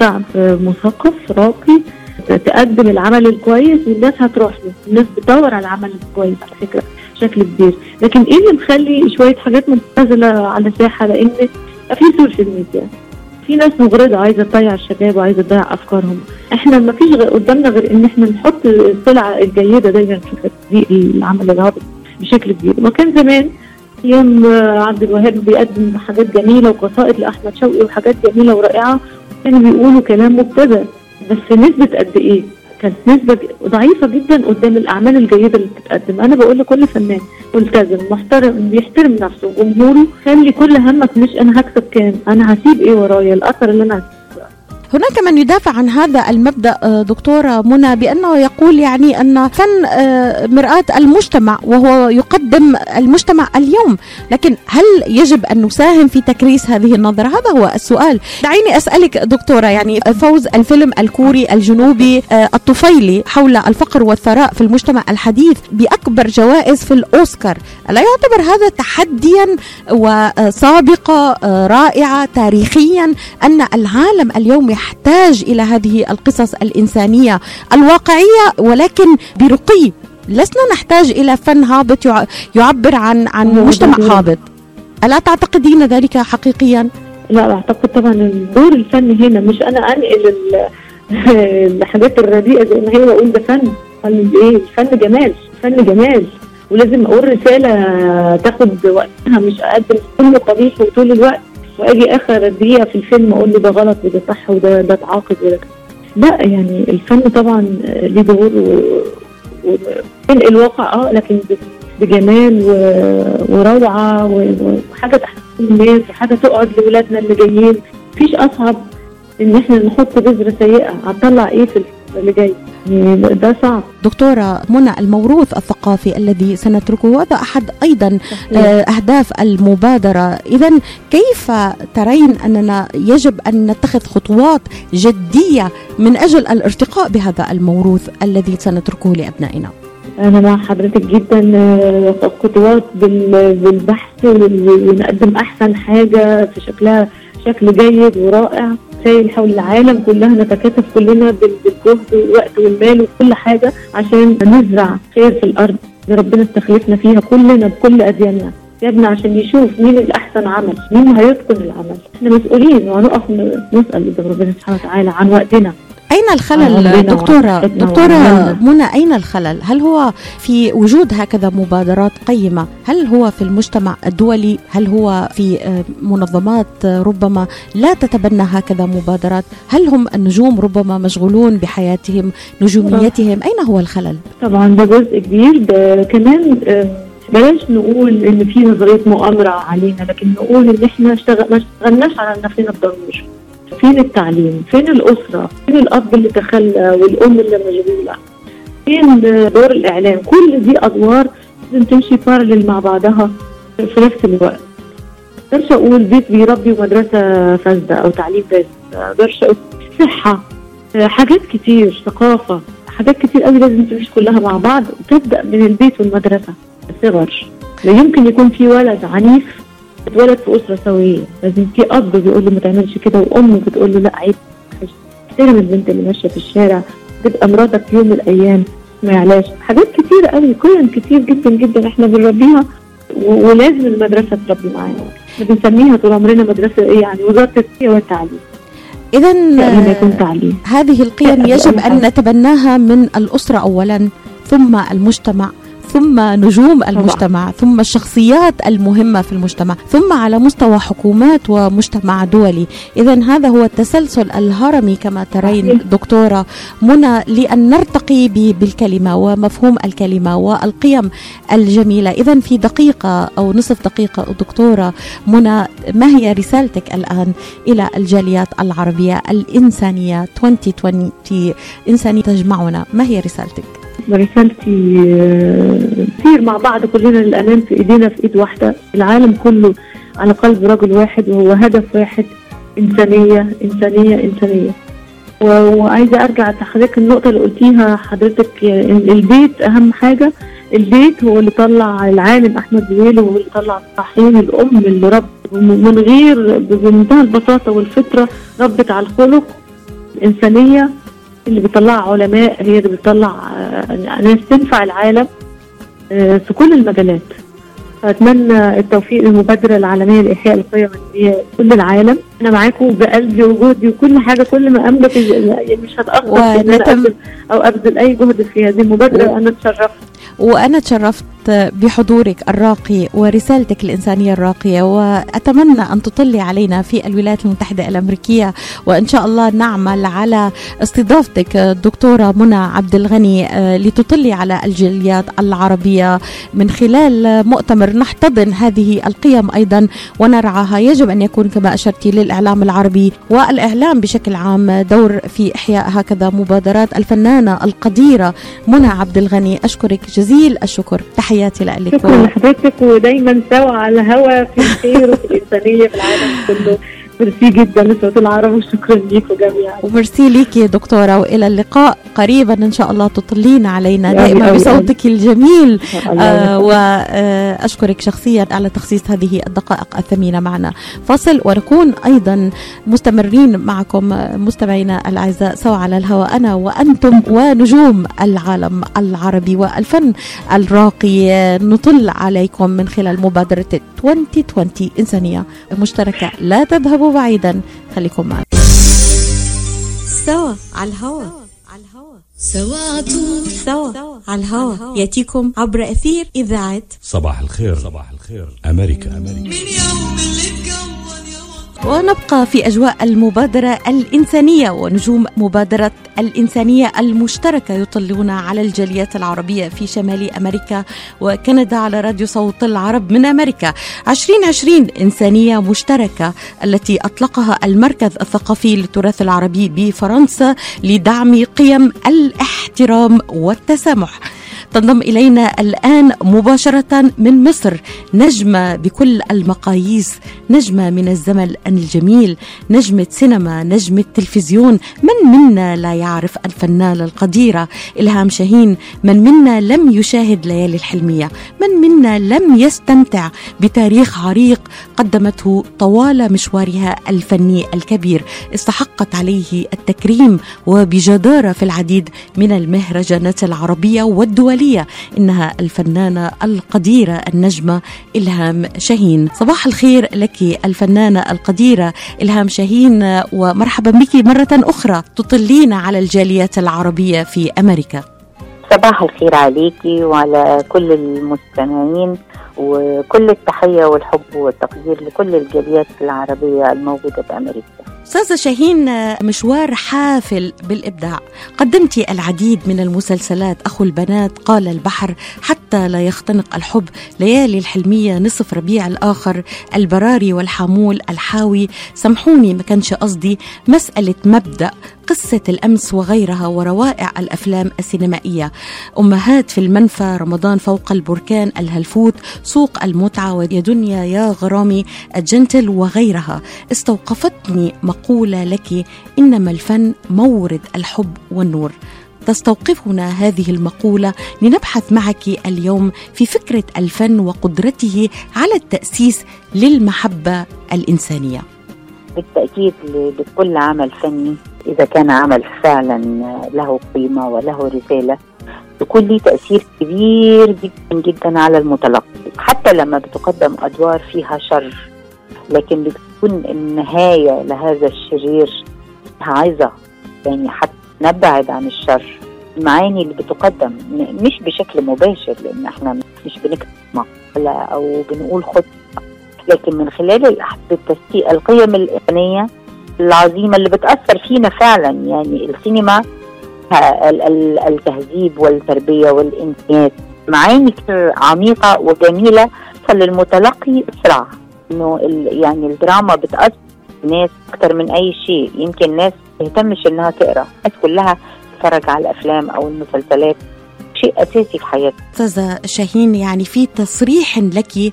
شعب مثقف راقي تقدم العمل الكويس والناس هتروح له. الناس بتدور على العمل الكويس على فكرة بشكل كبير. لكن إيه اللي مخلي شوية حاجات مبتذله على الساحة؟ لأن في social media في ناس مغرضة عايزة تضيع الشباب وعايزه تضيع أفكارهم. إحنا ما فيش قدامنا غير إن إحنا نحط السلعة الجيدة دايما في تطبيق العمل الهابط بشكل كبير. وكان زمان أيام عبد الوهاب بيقدم حاجات جميلة وقصائد لأحمد شوقي وحاجات جميلة ورائعة كانوا بيقولوا كلام مبتذل بس نسبة قد إيه؟ كانت نسبة ضعيفة جدا قدام الأعمال الجيدة اللي بتتقدم، أنا بقول لكل فنان ملتزم محترم بيحترم نفسه وجمهوره خلي كل همك مش أنا هكسب كام، أنا هسيب إيه ورايا الأثر اللي أنا هسيبه هناك من يدافع عن هذا المبدأ آه، دكتورة منى بأنه يقول يعني أن فن آه، مرآة المجتمع وهو يقدم المجتمع اليوم. لكن هل يجب أن نساهم في تكريس هذه النظرة؟ هذا هو السؤال. دعيني أسألك دكتورة يعني فوز الفيلم الكوري الجنوبي آه، الطفيلي حول الفقر والثراء في المجتمع الحديث بأكبر جوائز في الأوسكار. الا يعتبر هذا تحديا وسابقه رائعه تاريخيا أن العالم اليوم يحتاج إلى هذه القصص الإنسانية الواقعية ولكن برقي لسنا نحتاج إلى فن هابط يع- يعبر عن عن مجتمع هابط. ألا تعتقدين ذلك حقيقيا؟ لا أعتقد طبعا الدور الفني هنا مش أنا أنقل ال- (laughs) الحاجات الرديئة زي ما هي وأقول ده فن. فن إيه؟ الفن جمال فن جمال. ولازم أقول رسالة تاخد وقتها مش اقدم كل قبيح وطول الوقت. وآجي آخر دقيقة في الفيلم أقول له ده غلط وده صح وده ده اتعاقد وده. لا يعني الفن طبعا ليه دور و- وينقل الواقع آه لكن بجمال وروعة وحاجة تحسن الناس وحاجة تقعد لاولادنا اللي جايين. مفيش أصعب إن إحنا نحط بذره سيئة. هتطلع إيه في اللي جاي. يعني ده صعب. دكتورة منى الموروث الثقافي الذي سنتركه هذا أحد أيضا آه، أهداف المبادرة. إذا كيف ترين أننا يجب أن نتخذ خطوات جدية من أجل الارتقاء بهذا الموروث الذي سنتركه لأبنائنا؟ أنا مع حضرتك جدا آه، خطوات بال- بالبحث ونقدم أحسن حاجة في شكلها شكل جيد ورائع. رسائل حول العالم كلها نتكاتف كلنا بال- بالجهد والوقت والمال وكل حاجة عشان نزرع خير في الأرض. اللي ربنا استخلفنا فيها كلنا بكل أدياننا. جابنا عشان يشوف مين الأحسن عمل مين هيتقن العمل. إحنا مسؤولين وهنقف نسأل ربنا سبحانه وتعالى عن وقتنا. أين الخلل دكتورة دكتورة. منى أين الخلل؟ هل هو في وجود هكذا مبادرات قيمة؟ هل هو في المجتمع الدولي؟ هل هو في آه، منظمات ربما لا تتبنى هكذا مبادرات؟ هل هم النجوم ربما مشغولون بحياتهم نجوميتهم؟ أين هو الخلل؟ طبعا ده جزء كبير. ده كمان آه، بلاش نقول إن في نظرية مؤامرة علينا لكن نقول إن إحنا ما اشتغلناش على نفسنا بضمير فين التعليم؟ فين الأسرة؟ فين الأب اللي تخلى والأم اللي مشغولة؟ فين دور الإعلام؟ كل دي أدوار لازم تمشي بارلل مع بعضها في نفس الوقت. ما أقدرش أقول بيت بيربي ومدرسه فاسدة أو تعليم فاسد أقول. صحة آه، حاجات كتير ثقافة حاجات كتير قوي لازم تمشي كلها مع بعض وتبدأ من البيت والمدرسة. الصغر لا يمكن يكون في ولد عنيف اتولد في أسرة سوية. لازم في أب بيقول له ما تعملش كده وام بتقول له لا عيب. احترم البنت اللي ماشية في الشارع. تبقى مراتك يوم من الأيام. ما يعلاش. حاجات كتير قوي قيم كتير جدا جدا إحنا بنربيها. ولازم المدرسة تربي معانا. بنسميها طول عمرنا مدرسة إيه يعني؟ وزارة التربية والتعليم. يكون تعليم. هذه القيم يجب أن نتبناها من الأسرة أولا ثم المجتمع ثم نجوم المجتمع ثم الشخصيات المهمة في المجتمع ثم على مستوى حكومات ومجتمع دولي. إذا هذا هو التسلسل الهرمي كما ترين دكتورة منى لأن نرتقي بالكلمة ومفهوم الكلمة والقيم الجميلة. إذا في دقيقة أو نصف دقيقة دكتورة منى ما هي رسالتك الآن إلى الجاليات العربية الإنسانية 2020 إنسانية تجمعنا ما هي رسالتك؟ رسالتي آه، نسير مع بعض كلنا للأمام في إيدينا في إيد واحدة. العالم كله على قلب رجل واحد وهو هدف واحد إنسانية إنسانية إنسانية. و- وعايزة أرجع لحضرتك النقطة اللي قلتيها حضرتك آه، البيت أهم حاجة. البيت هو اللي طلع العالم أحمد زويل وهو اللي طلع الصحيح الأم اللي رب من غير بمنتهى البساطة والفطرة ربت على الخلق. الانسانيه اللي بيطلع علماء هي اللي بتطلع آه، ناس تنفع العالم آه، في كل المجالات. أتمنى التوفيق للمبادرة العالمية لإحياء القيم الدينية كل العالم. أنا معاكم بقلبي وجهدي وكل حاجة كل ما أملك يعني مش هتأخر في أنا أو أبذل أي جهد في هذه المبادرة. أنا أتشرفت. وأنا تشرفت بحضورك الراقي ورسالتك الإنسانية الراقية وأتمنى أن تطلي علينا في الولايات المتحدة الأمريكية وإن شاء الله نعمل على استضافتك الدكتورة منى عبد الغني آه، لتطلي على الجاليات العربية. من خلال مؤتمر نحتضن هذه القيم أيضا ونرعاها. يجب أن يكون كما أشرتي للإعلام العربي والإعلام بشكل عام دور في إحياء هكذا مبادرات الفنانة القديرة منى عبد الغني أشكرك جزيل الشكر. تحياتي لك. شكرا لحضرتك ودايما سوا على الهوا في الخير وفي الإنسانية في العالم كله. ميرسي جدا. لصوت العرب وشكرا ليكم جميعا وميرسي ليك يا دكتورة. وإلى اللقاء. قريبا إن شاء الله تطلين علينا. دائما بصوتك الجميل. آه. وأشكرك شخصيا على تخصيص هذه الدقائق الثمينة معنا. فاصل. ونكون أيضا مستمرين معكم مستمعينا الأعزاء سواء على الهواء أنا وأنتم ونجوم العالم العربي والفن الراقي. نطل عليكم من خلال مبادرة 2020 إنسانية مشتركة. لا تذهبوا. بعيدا خليكم معنا. سوا على الهواء سوا طول. سوا على الهواء يأتيكم عبر أثير إذاعة صباح الخير. صباح الخير. أمريكا. أمريكا ونبقى في أجواء المبادرة الإنسانية ونجوم مبادرة الإنسانية المشتركة يطلون على الجاليات العربية في شمال أمريكا وكندا على راديو صوت العرب من أمريكا. 2020 إنسانية مشتركة التي أطلقها المركز الثقافي للتراث العربي بفرنسا لدعم قيم الاحترام والتسامح. تنضم إلينا الآن مباشرة من مصر. نجمة بكل المقاييس نجمة من الزمن الجميل نجمة سينما نجمة تلفزيون. من منا لا يعرف الفنانة القديرة إلهام شاهين؟ من منا لم يشاهد ليالي الحلمية؟ من منا لم يستمتع بتاريخ عريق قدمته طوال مشوارها الفني الكبير؟ استحقت عليه التكريم وبجدارة في العديد من المهرجانات العربية والدولية. إنها الفنانة القديرة النجمة إلهام شاهين. صباح الخير لك الفنانة القديرة إلهام شاهين ومرحبا بك مرة أخرى تطلين على الجاليات العربية في أمريكا. صباح الخير عليكي وعلى كل المستمعين وكل التحية والحب والتقدير لكل الجاليات العربية الموجودة في أمريكا. أستاذة شاهين مشوار حافل بالإبداع. قدمتي العديد من المسلسلات أخو البنات قال البحر حتى لا يختنق الحب. ليالي الحلمية نصف ربيع الآخر البراري والحامول الحاوي. سامحوني ما كانش قصدي مسألة مبدأ قصة الأمس وغيرها وروائع الأفلام السينمائية. أمهات في المنفى رمضان فوق البركان الهلفوت سوق المتعة ويا دنيا يا غرامي الجنتل وغيرها. استوقفتني مقولة لك إنما الفن مورد الحب والنور. تستوقفنا هذه المقولة لنبحث معك اليوم في فكرة الفن وقدرته على التأسيس للمحبة الإنسانية. بالتأكيد لكل عمل فني إذا كان عمل فعلا له قيمة وله رسالة يكون له تأثير كبير جدا جدا على المتلقي. حتى لما بتقدم أدوار فيها شر لكن بتكون النهاية لهذا الشرير عايزة يعني حتى نبعد عن الشر. المعاني اللي بتقدم مش بشكل مباشر لأن إحنا مش بنكتب مقالة أو بنقول خطة لكن من خلال الأحداث القيم الإنسانية العظيمة اللي بتأثر فينا فعلا يعني السينما التهذيب والتربية والإنسانيات معاني كتير عميقة وجميلة فللمتلقي أسرع إنه يعني الدراما بتأثر الناس أكتر من أي شيء. يمكن الناس تهتمش إنها تقرأ. الناس كلها تتفرج على الأفلام أو المسلسلات. شيء أساسي في حياتنا أستاذة شاهين يعني في تصريح لك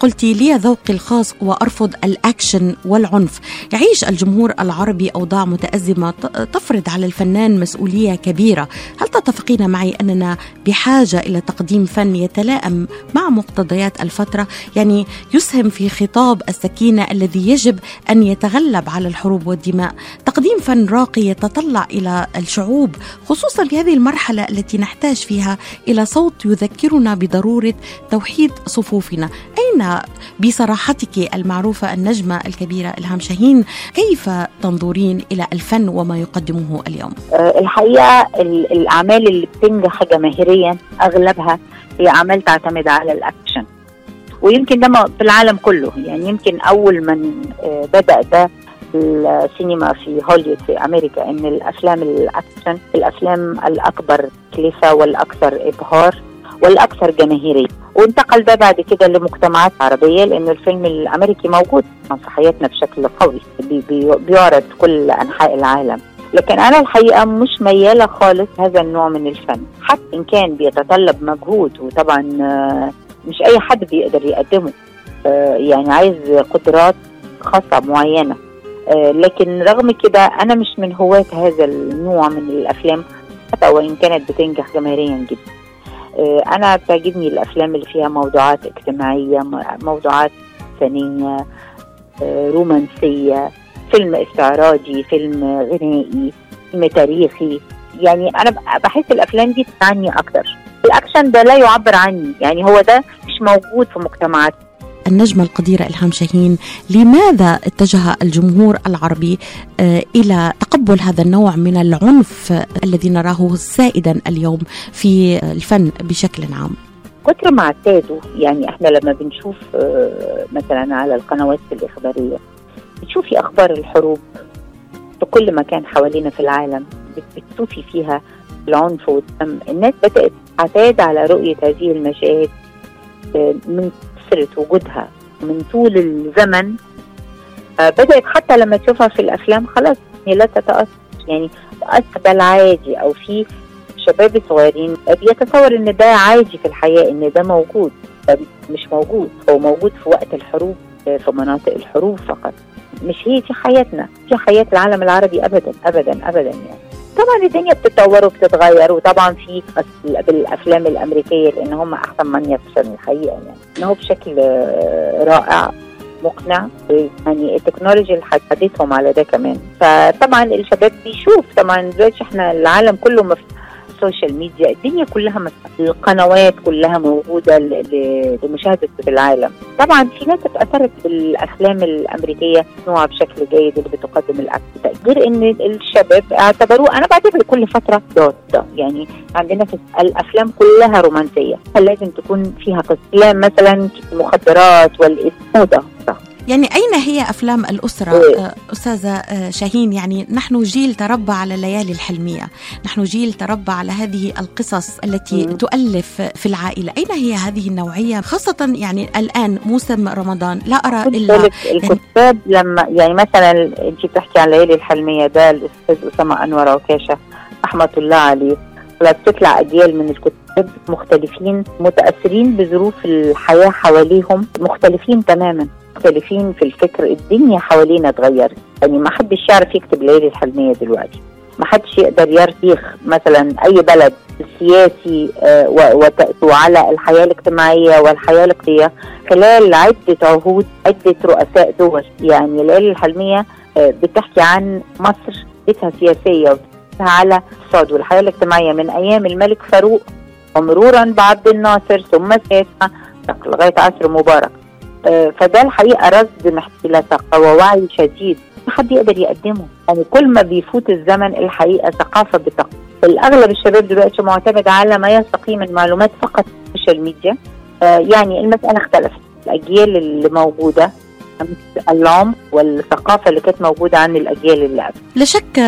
قلتي لي ذوقي الخاص وأرفض الأكشن والعنف. يعيش الجمهور العربي أوضاع متأزمة تفرض على الفنان مسؤولية كبيرة. هل تتفقين معي أننا بحاجة إلى تقديم فن يتلائم مع مقتضيات الفترة؟ يعني يسهم في خطاب السكينة الذي يجب أن يتغلب على الحروب والدماء. تقديم فن راقي يتطلع إلى الشعوب خصوصا في هذه المرحلة التي نحتاج فيها إلى صوت يذكرنا بضرورة توحيد صفوفنا. أين بصراحتك المعروفة النجمة الكبيرة إلهام شاهين؟ كيف تنظرين إلى الفن وما يقدمه اليوم؟ آه، الحقيقة ال- الأعمال اللي بتنجح جماهيريا أغلبها هي أعمال تعتمد على الأكشن. ويمكن ده في العالم كله. يعني يمكن أول من آه، بدأ ده السينما في هوليوود في أمريكا إن الأفلام الأكشن الأفلام الأكبر تكلفة والأكثر إبهار والأكثر جماهيرية. وانتقل ده بعد كده لمجتمعات عربية لأن الفيلم الأمريكي موجود في مسرحياتنا بشكل قوي بي- بي- بيعرض كل أنحاء العالم. لكن أنا الحقيقة مش ميالة خالص هذا النوع من الفن. حتى إن كان بيتطلب مجهود وطبعا آه، مش أي حد بيقدر يقدمه آه، يعني عايز قدرات خاصة معينة. لكن رغم كده أنا مش من هواة هذا النوع من الأفلام حتى وإن كانت بتنجح جماهيريا جدا. آه، أنا بتعجبني الأفلام اللي فيها موضوعات اجتماعية موضوعات فنية آه، رومانسية فيلم استعراضي فيلم غنائي فيلم تاريخي. يعني أنا بحس الأفلام دي تعني أكتر. الأكشن ده لا يعبر عني. يعني هو ده مش موجود في مجتمعات النجمة القديرة إلهام شاهين لماذا اتجه الجمهور العربي آه، إلى تقبل هذا النوع من العنف الذي نراه سائدا اليوم في الفن بشكل عام؟ كتر ما اعتادوا يعني إحنا لما بنشوف آه، مثلا على القنوات الإخبارية بتشوفي أخبار الحروب في كل مكان حوالينا في العالم بت- بتشوفي فيها العنف والدم. الناس بدأت تعتاد على رؤية هذه المشاهد آه، من كثرة وجودها من طول الزمن آه، بدأت حتى لما تشوفها في الأفلام خلاص هي لا تتأثر. يعني ده العادي أو في شباب صغيرين بيتصور إن ده عادي في الحياة إن ده موجود. مش موجود. هو موجود في وقت الحروب في مناطق الحروب فقط. مش هي دي حياتنا. دي حياة العالم العربي ابدا ابدا ابدا يعني. طبعا الدنيا بتتطور وبتتغير وطبعا في بالأفلام الأمريكية لأن هم أحسن من يفشل الحقيقة يعني. إنه بشكل آه، رائع مقنع يعني التكنولوجيا اللي حددتهم على ده كمان. فطبعا الشباب بيشوف طبعا دلوقتي إحنا العالم كله مفتوح ال social media الدنيا كلها مفتوحة القنوات كلها موجودة لمشاهدة في العالم. طبعا في ناس اتأثرت بالأفلام الأمريكية نوع بشكل جيد اللي بتقدم الأكل غير إن الشباب اعتبروه أنا بعتبر كل فترة دوت. يعني عندنا في الأفلام كلها رومانسية. لازم تكون فيها قصة لا مثلا مخدرات والإسمودة يعني أين هي أفلام الأسرة؟ آه، أستاذة آه، شاهين يعني نحن جيل تربى على الليالي الحلمية. نحن جيل تربى على هذه القصص التي تؤلف في العائلة. أين هي هذه النوعية؟ خاصة يعني الآن موسم رمضان. لا أرى إلا بالك الكتاب لما يعني مثلا انت بتحكي عن ليالي الحلمية ده الأستاذ أسامة أنور عكاشه رحمة الله عليه. بتطلع أجيال من الكتاب مختلفين متأثرين بظروف الحياة حواليهم مختلفين تماما. مختلفين في الفكر الدنيا حوالينا اتغيرت يعني ما حدش يعرف يكتب ليالي الحلمية دلوقتي. ما حدش يقدر يرسيخ مثلا أي بلد سياسي آه، و- وتأتوا على الحياة الاجتماعية والحياة الاقتصاديه خلال عدة عهود عدة رؤساء دول. يعني الليالي الحلمية آه، بتحكي عن مصر بيتها سياسية وبتحكي على الاقتصاد والحياة الاجتماعية من أيام الملك فاروق ومرورا بعبد الناصر ثم سياسة لغاية عصر مبارك. فده الحقيقة رصد محتاج إلى ثقه ووعي شديد. ما حد يقدر يقدمه. يعني كل ما بيفوت الزمن الحقيقة ثقافة بثقافه الأغلب الشباب دلوقتي معتمد على ما يستقي من معلومات فقط في ال social media. آه، يعني المسألة اختلفت. الأجيال اللي موجودة العمق والثقافة اللي كانت موجودة عن الأجيال اللي قبل. لا شك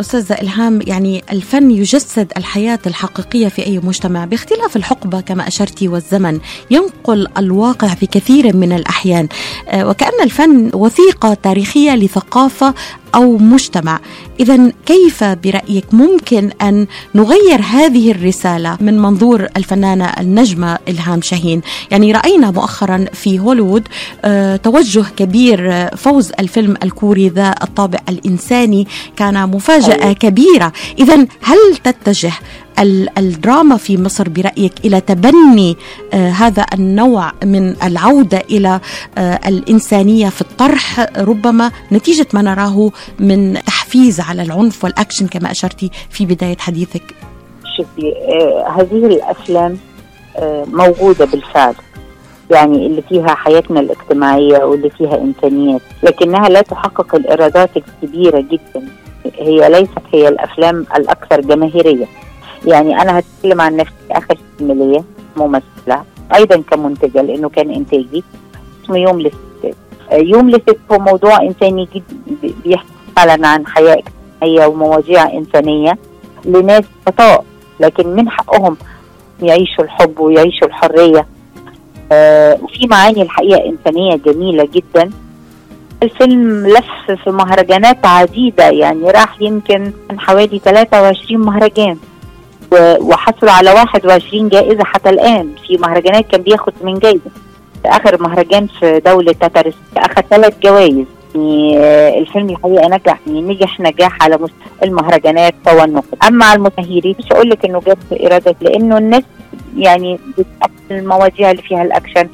أستاذة إلهام يعني الفن يجسد الحياة الحقيقية في أي مجتمع. باختلاف الحقبة كما أشرتي والزمن ينقل الواقع في كثير من الأحيان. آه، وكأن الفن وثيقة تاريخية لثقافة أو مجتمع. إذا كيف برأيك ممكن أن نغير هذه الرسالة من منظور الفنانة النجمة إلهام شاهين؟ يعني رأينا مؤخرا في هوليوود آه، توجه كبير آه، فوز الفيلم الكوري ذا الطابع الإنساني. كان مفاجأة كبيرة. إذا هل تتجه الدراما في مصر برأيك إلى تبني آه هذا النوع من العودة إلى آه الإنسانية في الطرح ربما نتيجة ما نراه من تحفيز على العنف والأكشن كما أشرتي في بداية حديثك؟ شوفي آه هذه الأفلام آه موجودة بالفعل. يعني اللي فيها حياتنا الاجتماعية واللي فيها إمكانيات لكنها لا تحقق الإيرادات الكبيرة جدا. هي ليست هي الأفلام الأكثر جماهيرية. يعني أنا هتكلم عن نفسي آخر فيلم ليا ممثله أيضا كمنتجه لأنه كان إنتاجي. اسمه يوم للستات آه، يوم للست هو موضوع إنساني جدا بيحكي فعلا عن حياة اجتماعية ومواضيع إنسانية لناس خطاء. لكن من حقهم يعيشوا الحب ويعيشوا الحرية. آه وفي معاني الحقيقة إنسانية جميلة جدا. الفيلم لف في مهرجانات عديدة يعني راح يمكن من حوالي 23 مهرجان. وحصل على 21 جائزة حتى الآن. في مهرجانات كان بياخد من جائزة. آخر مهرجان في دولة تترس أخذ ثلاث جوائز. يعني آه، الفيلم الحقيقة نجح يعني نجح نجاح على مستوى المهرجانات والنقد أما على المشاهير مش أقول لك إنه جاب إيرادات لأنه الناس يعني المواضيع اللي فيها الأكشن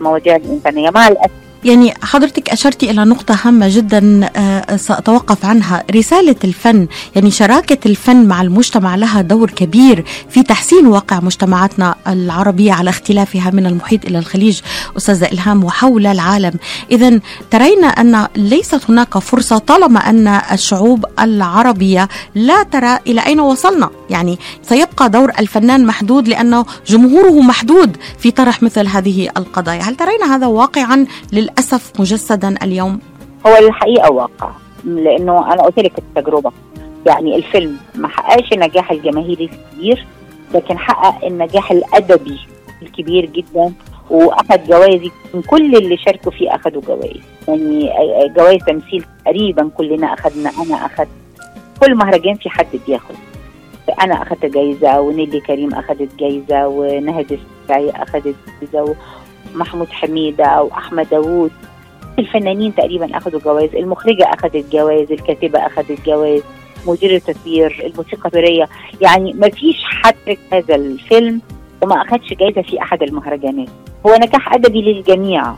المواضيع الإنسانية. مع الأسف يعني حضرتك أشرتي إلى نقطة هامة جدا آه، سأتوقف عنها. رسالة الفن يعني شراكة الفن مع المجتمع لها دور كبير في تحسين واقع مجتمعاتنا العربية على اختلافها من المحيط إلى الخليج. أستاذة إلهام وحول العالم. إذا ترين أن ليست هناك فرصة طالما أن الشعوب العربية لا ترى إلى أين وصلنا. يعني سيبقى دور الفنان محدود لأنه جمهوره محدود في طرح مثل هذه القضايا. هل ترين هذا واقعا للأسف مجسدا اليوم؟ هو الحقيقة واقع لأنه أنا قلت لك التجربة. يعني الفيلم ما حققش النجاح الجماهيري الكبير لكن حقق النجاح الأدبي الكبير جدا وأخذ جوائز من كل اللي شاركوا فيه أخذوا جوائز. يعني جوائز تمثيل تقريبا كلنا أخذنا أنا أخذت. كل مهرجان في حد بياخد. أنا أخذت جايزة ونيلي كريم أخذت جايزة ونهد السبعي أخذت جايزة ومحمود حميدة وأحمد داوود. الفنانين تقريبا اخذوا جوائز المخرجة اخذت جوائز الكاتبة اخذت جوائز مدير التصوير الموسيقى التصويريه يعني ما فيش حد هذا الفيلم وما اخذش جائزه في أحد المهرجانات. هو نجاح أدبي للجميع.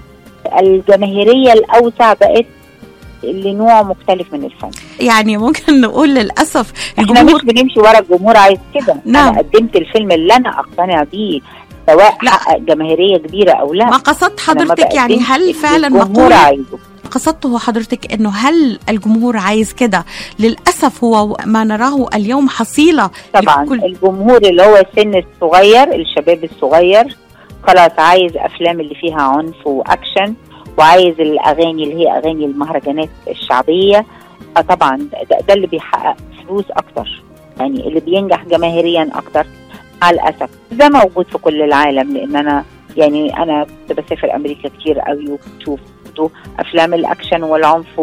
الجماهيرية الأوسع بقت لنوع مختلف من الفن. يعني ممكن نقول للأسف إحنا مش بنمشي ورا الجمهور عايز كده. نعم. أنا قدمت الفيلم اللي أنا أقتنع بيه. سواء حقق جماهيرية كبيرة أو لا. ما قصدت حضرتك يعني هل فعلا الجمهور عايزه. قصدته حضرتك إنه هل الجمهور عايز كده؟ للأسف هو ما نراه اليوم حصيلة طبعا الجمهور اللي هو السن الصغير الشباب الصغير خلاص عايز أفلام اللي فيها عنف وأكشن وعايز الأغاني اللي هي أغاني المهرجانات الشعبية. آه طبعا ده, ده اللي بيحقق فلوس أكتر. يعني اللي بينجح جماهيريا أكتر. مع الأسف. ده موجود في كل العالم لأن أنا يعني أنا كنت بسافر أمريكا كتير قوي وبشوف أفلام الأكشن والعنف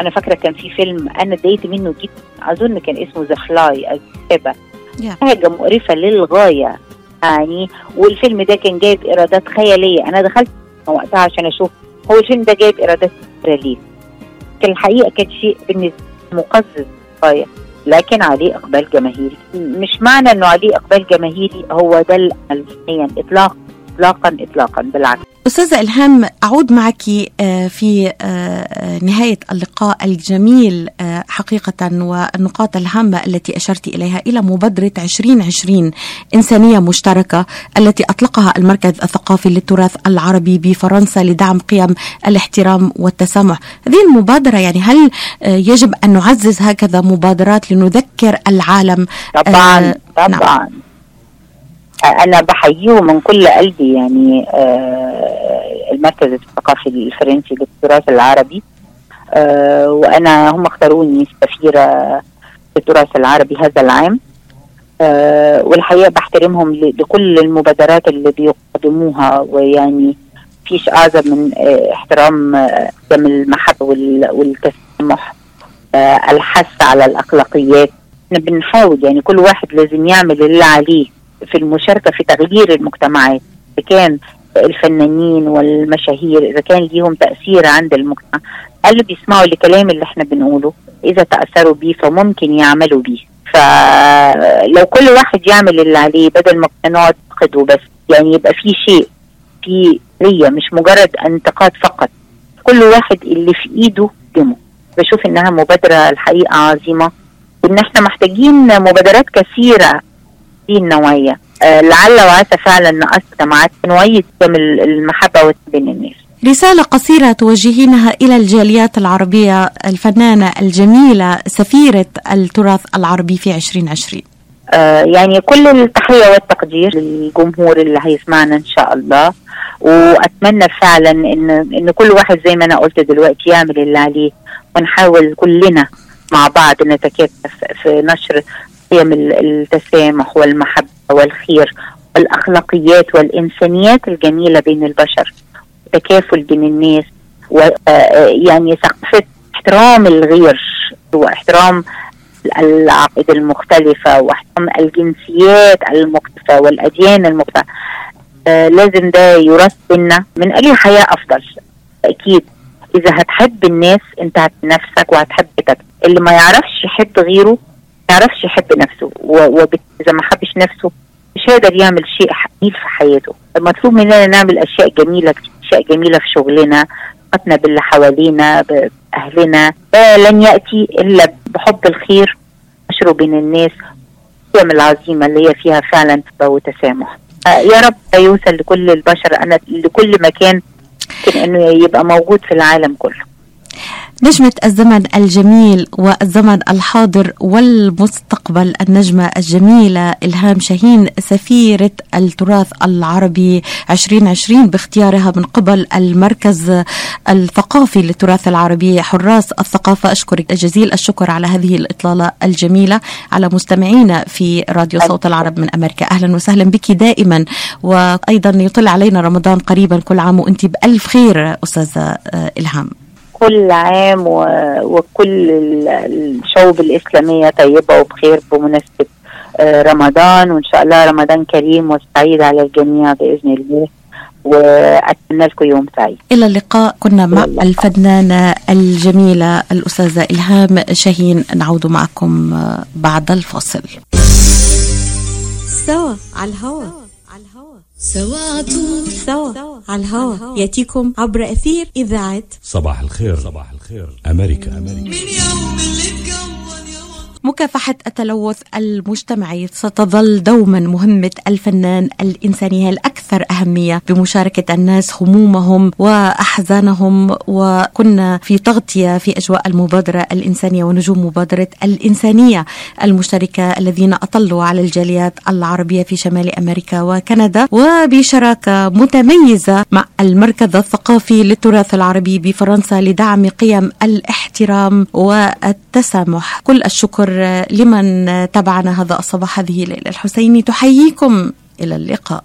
أنا فاكرة كان في فيلم أنا اتضايقت منه جدا. أظن كان اسمه The Fly الكتابه حاجة مقرفة للغاية يعني. والفيلم ده كان جايب إيرادات خيالية. أنا دخلت وقتها عشان أشوف. هو الفيلم ده جايب إيرادات ليه كان الحقيقة كان شيء بالنسبة مقزز غايه لكن عليه إقبال جماهيري. مش معنى إنه عليه إقبال جماهيري هو ده الفنيا اطلاقا. اطلاقا اطلاقا بالعكس. أستاذة إلهام أعود معك آه، في آه، نهاية اللقاء الجميل آه، حقيقة والنقاط الهامة التي أشرت إليها إلى مبادرة 2020 إنسانية مشتركة التي أطلقها المركز الثقافي للتراث العربي بفرنسا لدعم قيم الاحترام والتسامح. هذه المبادرة يعني هل يجب أن نعزز هكذا مبادرات لنذكر العالم؟ طبعا آه، طبعا. أنا بحييه من كل قلبي يعني آه، المركز الثقافي الفرنسي للتراث العربي. آه، وأنا هم اختاروني سفيرة في التراث العربي هذا العام. آه، والحقيقة بحترمهم لكل المبادرات اللي بيقدموها. ويعني فيش أعظم من آه، احترام قيم المحبه وال- والتسامح آه، الحث على الأخلاقيات. إحنا بنحاول يعني كل واحد لازم يعمل اللي عليه. في المشاركة في تغيير المجتمعات إذا كان الفنانين والمشاهير إذا كان ليهم تأثير عند المجتمع اللي بيسمعوا الكلام اللي إحنا بنقوله؟ إذا تأثروا بيه فممكن يعملوا بيه. فلو كل واحد يعمل اللي عليه بدل ما نقعد ننتقد وبس يعني يبقى في شيء في رية مش مجرد انتقاد فقط. كل واحد اللي في إيده يقدمه بشوف إنها مبادرة الحقيقة عظيمة وان إحنا محتاجين مبادرات كثيرة هذه النوعية. آه، لعل وعسى فعلا نقص جماعات نوعيه المحبة بين الناس رسالة قصيرة توجهينها إلى الجاليات العربية الفنانة الجميلة سفيرة التراث العربي في 2020 آه يعني كل التحية والتقدير للجمهور اللي هيسمعنا إن شاء الله. وأتمنى فعلا إن إن كل واحد زي ما أنا قلت دلوقتي يعمل اللي عليه. ونحاول كلنا مع بعض نتكاتف في نشر قيم التسامح والمحبة والخير والأخلاقيات والإنسانيات الجميلة بين البشر تكافل بين الناس ويعني ثقافة احترام الغير واحترام العقائد المختلفة واحترام الجنسيات المختلفة والأديان المختلفة. آه لازم ده يرث بينا من أجل حياة أفضل. أكيد إذا هتحب الناس أنت هتحب نفسك وهتحب اللي ما يعرفش يحب غيره يعرفش يحب نفسه وإذا ما حبش نفسه مش هيقدر يعمل شيء حقيقي في حياته. المطلوب مننا نعمل أشياء جميلة أشياء جميلة في شغلنا علاقتنا باللي حوالينا بأهلنا. ده لن يأتي إلا بحب الخير نشره بين الناس القيم العظيمة اللي هي فيها فعلا وتسامح. يا رب يوصل لكل البشر أنا لكل مكان إنه يبقى موجود في العالم كله. نجمة الزمن الجميل والزمن الحاضر والمستقبل النجمة الجميلة إلهام شاهين سفيرة التراث العربي 2020 باختيارها من قبل المركز الثقافي للتراث العربي حراس الثقافة. أشكرك جزيل الشكر على هذه الإطلالة الجميلة على مستمعينا في راديو صوت العرب من أمريكا. أهلا وسهلا بك دائما. وأيضا يطل علينا رمضان قريبا كل عام وأنت بألف خير أستاذة إلهام. كل عام و... وكل الشعوب الإسلامية طيبة وبخير بمناسبة رمضان. وإن شاء الله رمضان كريم وسعيد على الجميع بإذن الله. وأتمنى لكم يوم سعيد. إلى اللقاء. كنا مع الفنانة الجميلة الأستاذة إلهام شاهين. نعود معكم بعد الفاصل. سوا على الهواء سوا عطول سوا على الهواء يأتيكم عبر إثير إذاعة صباح الخير. صباح الخير. أمريكا. أمريكا. من يوم اللي مكافحة التلوث المجتمعي ستظل دوما مهمة الفنان الإنساني الأكثر أهمية بمشاركة الناس همومهم وأحزانهم. وكنا في تغطية في أجواء المبادرة الإنسانية ونجوم مبادرة الإنسانية المشتركة الذين أطلوا على الجاليات العربية في شمال أمريكا وكندا. وبشراكة متميزة مع المركز الثقافي للتراث العربي بفرنسا لدعم قيم الاحترام والتسامح. كل الشكر لمن تابعنا هذا الصباح هذه ليلى الحسيني. تحييكم إلى اللقاء.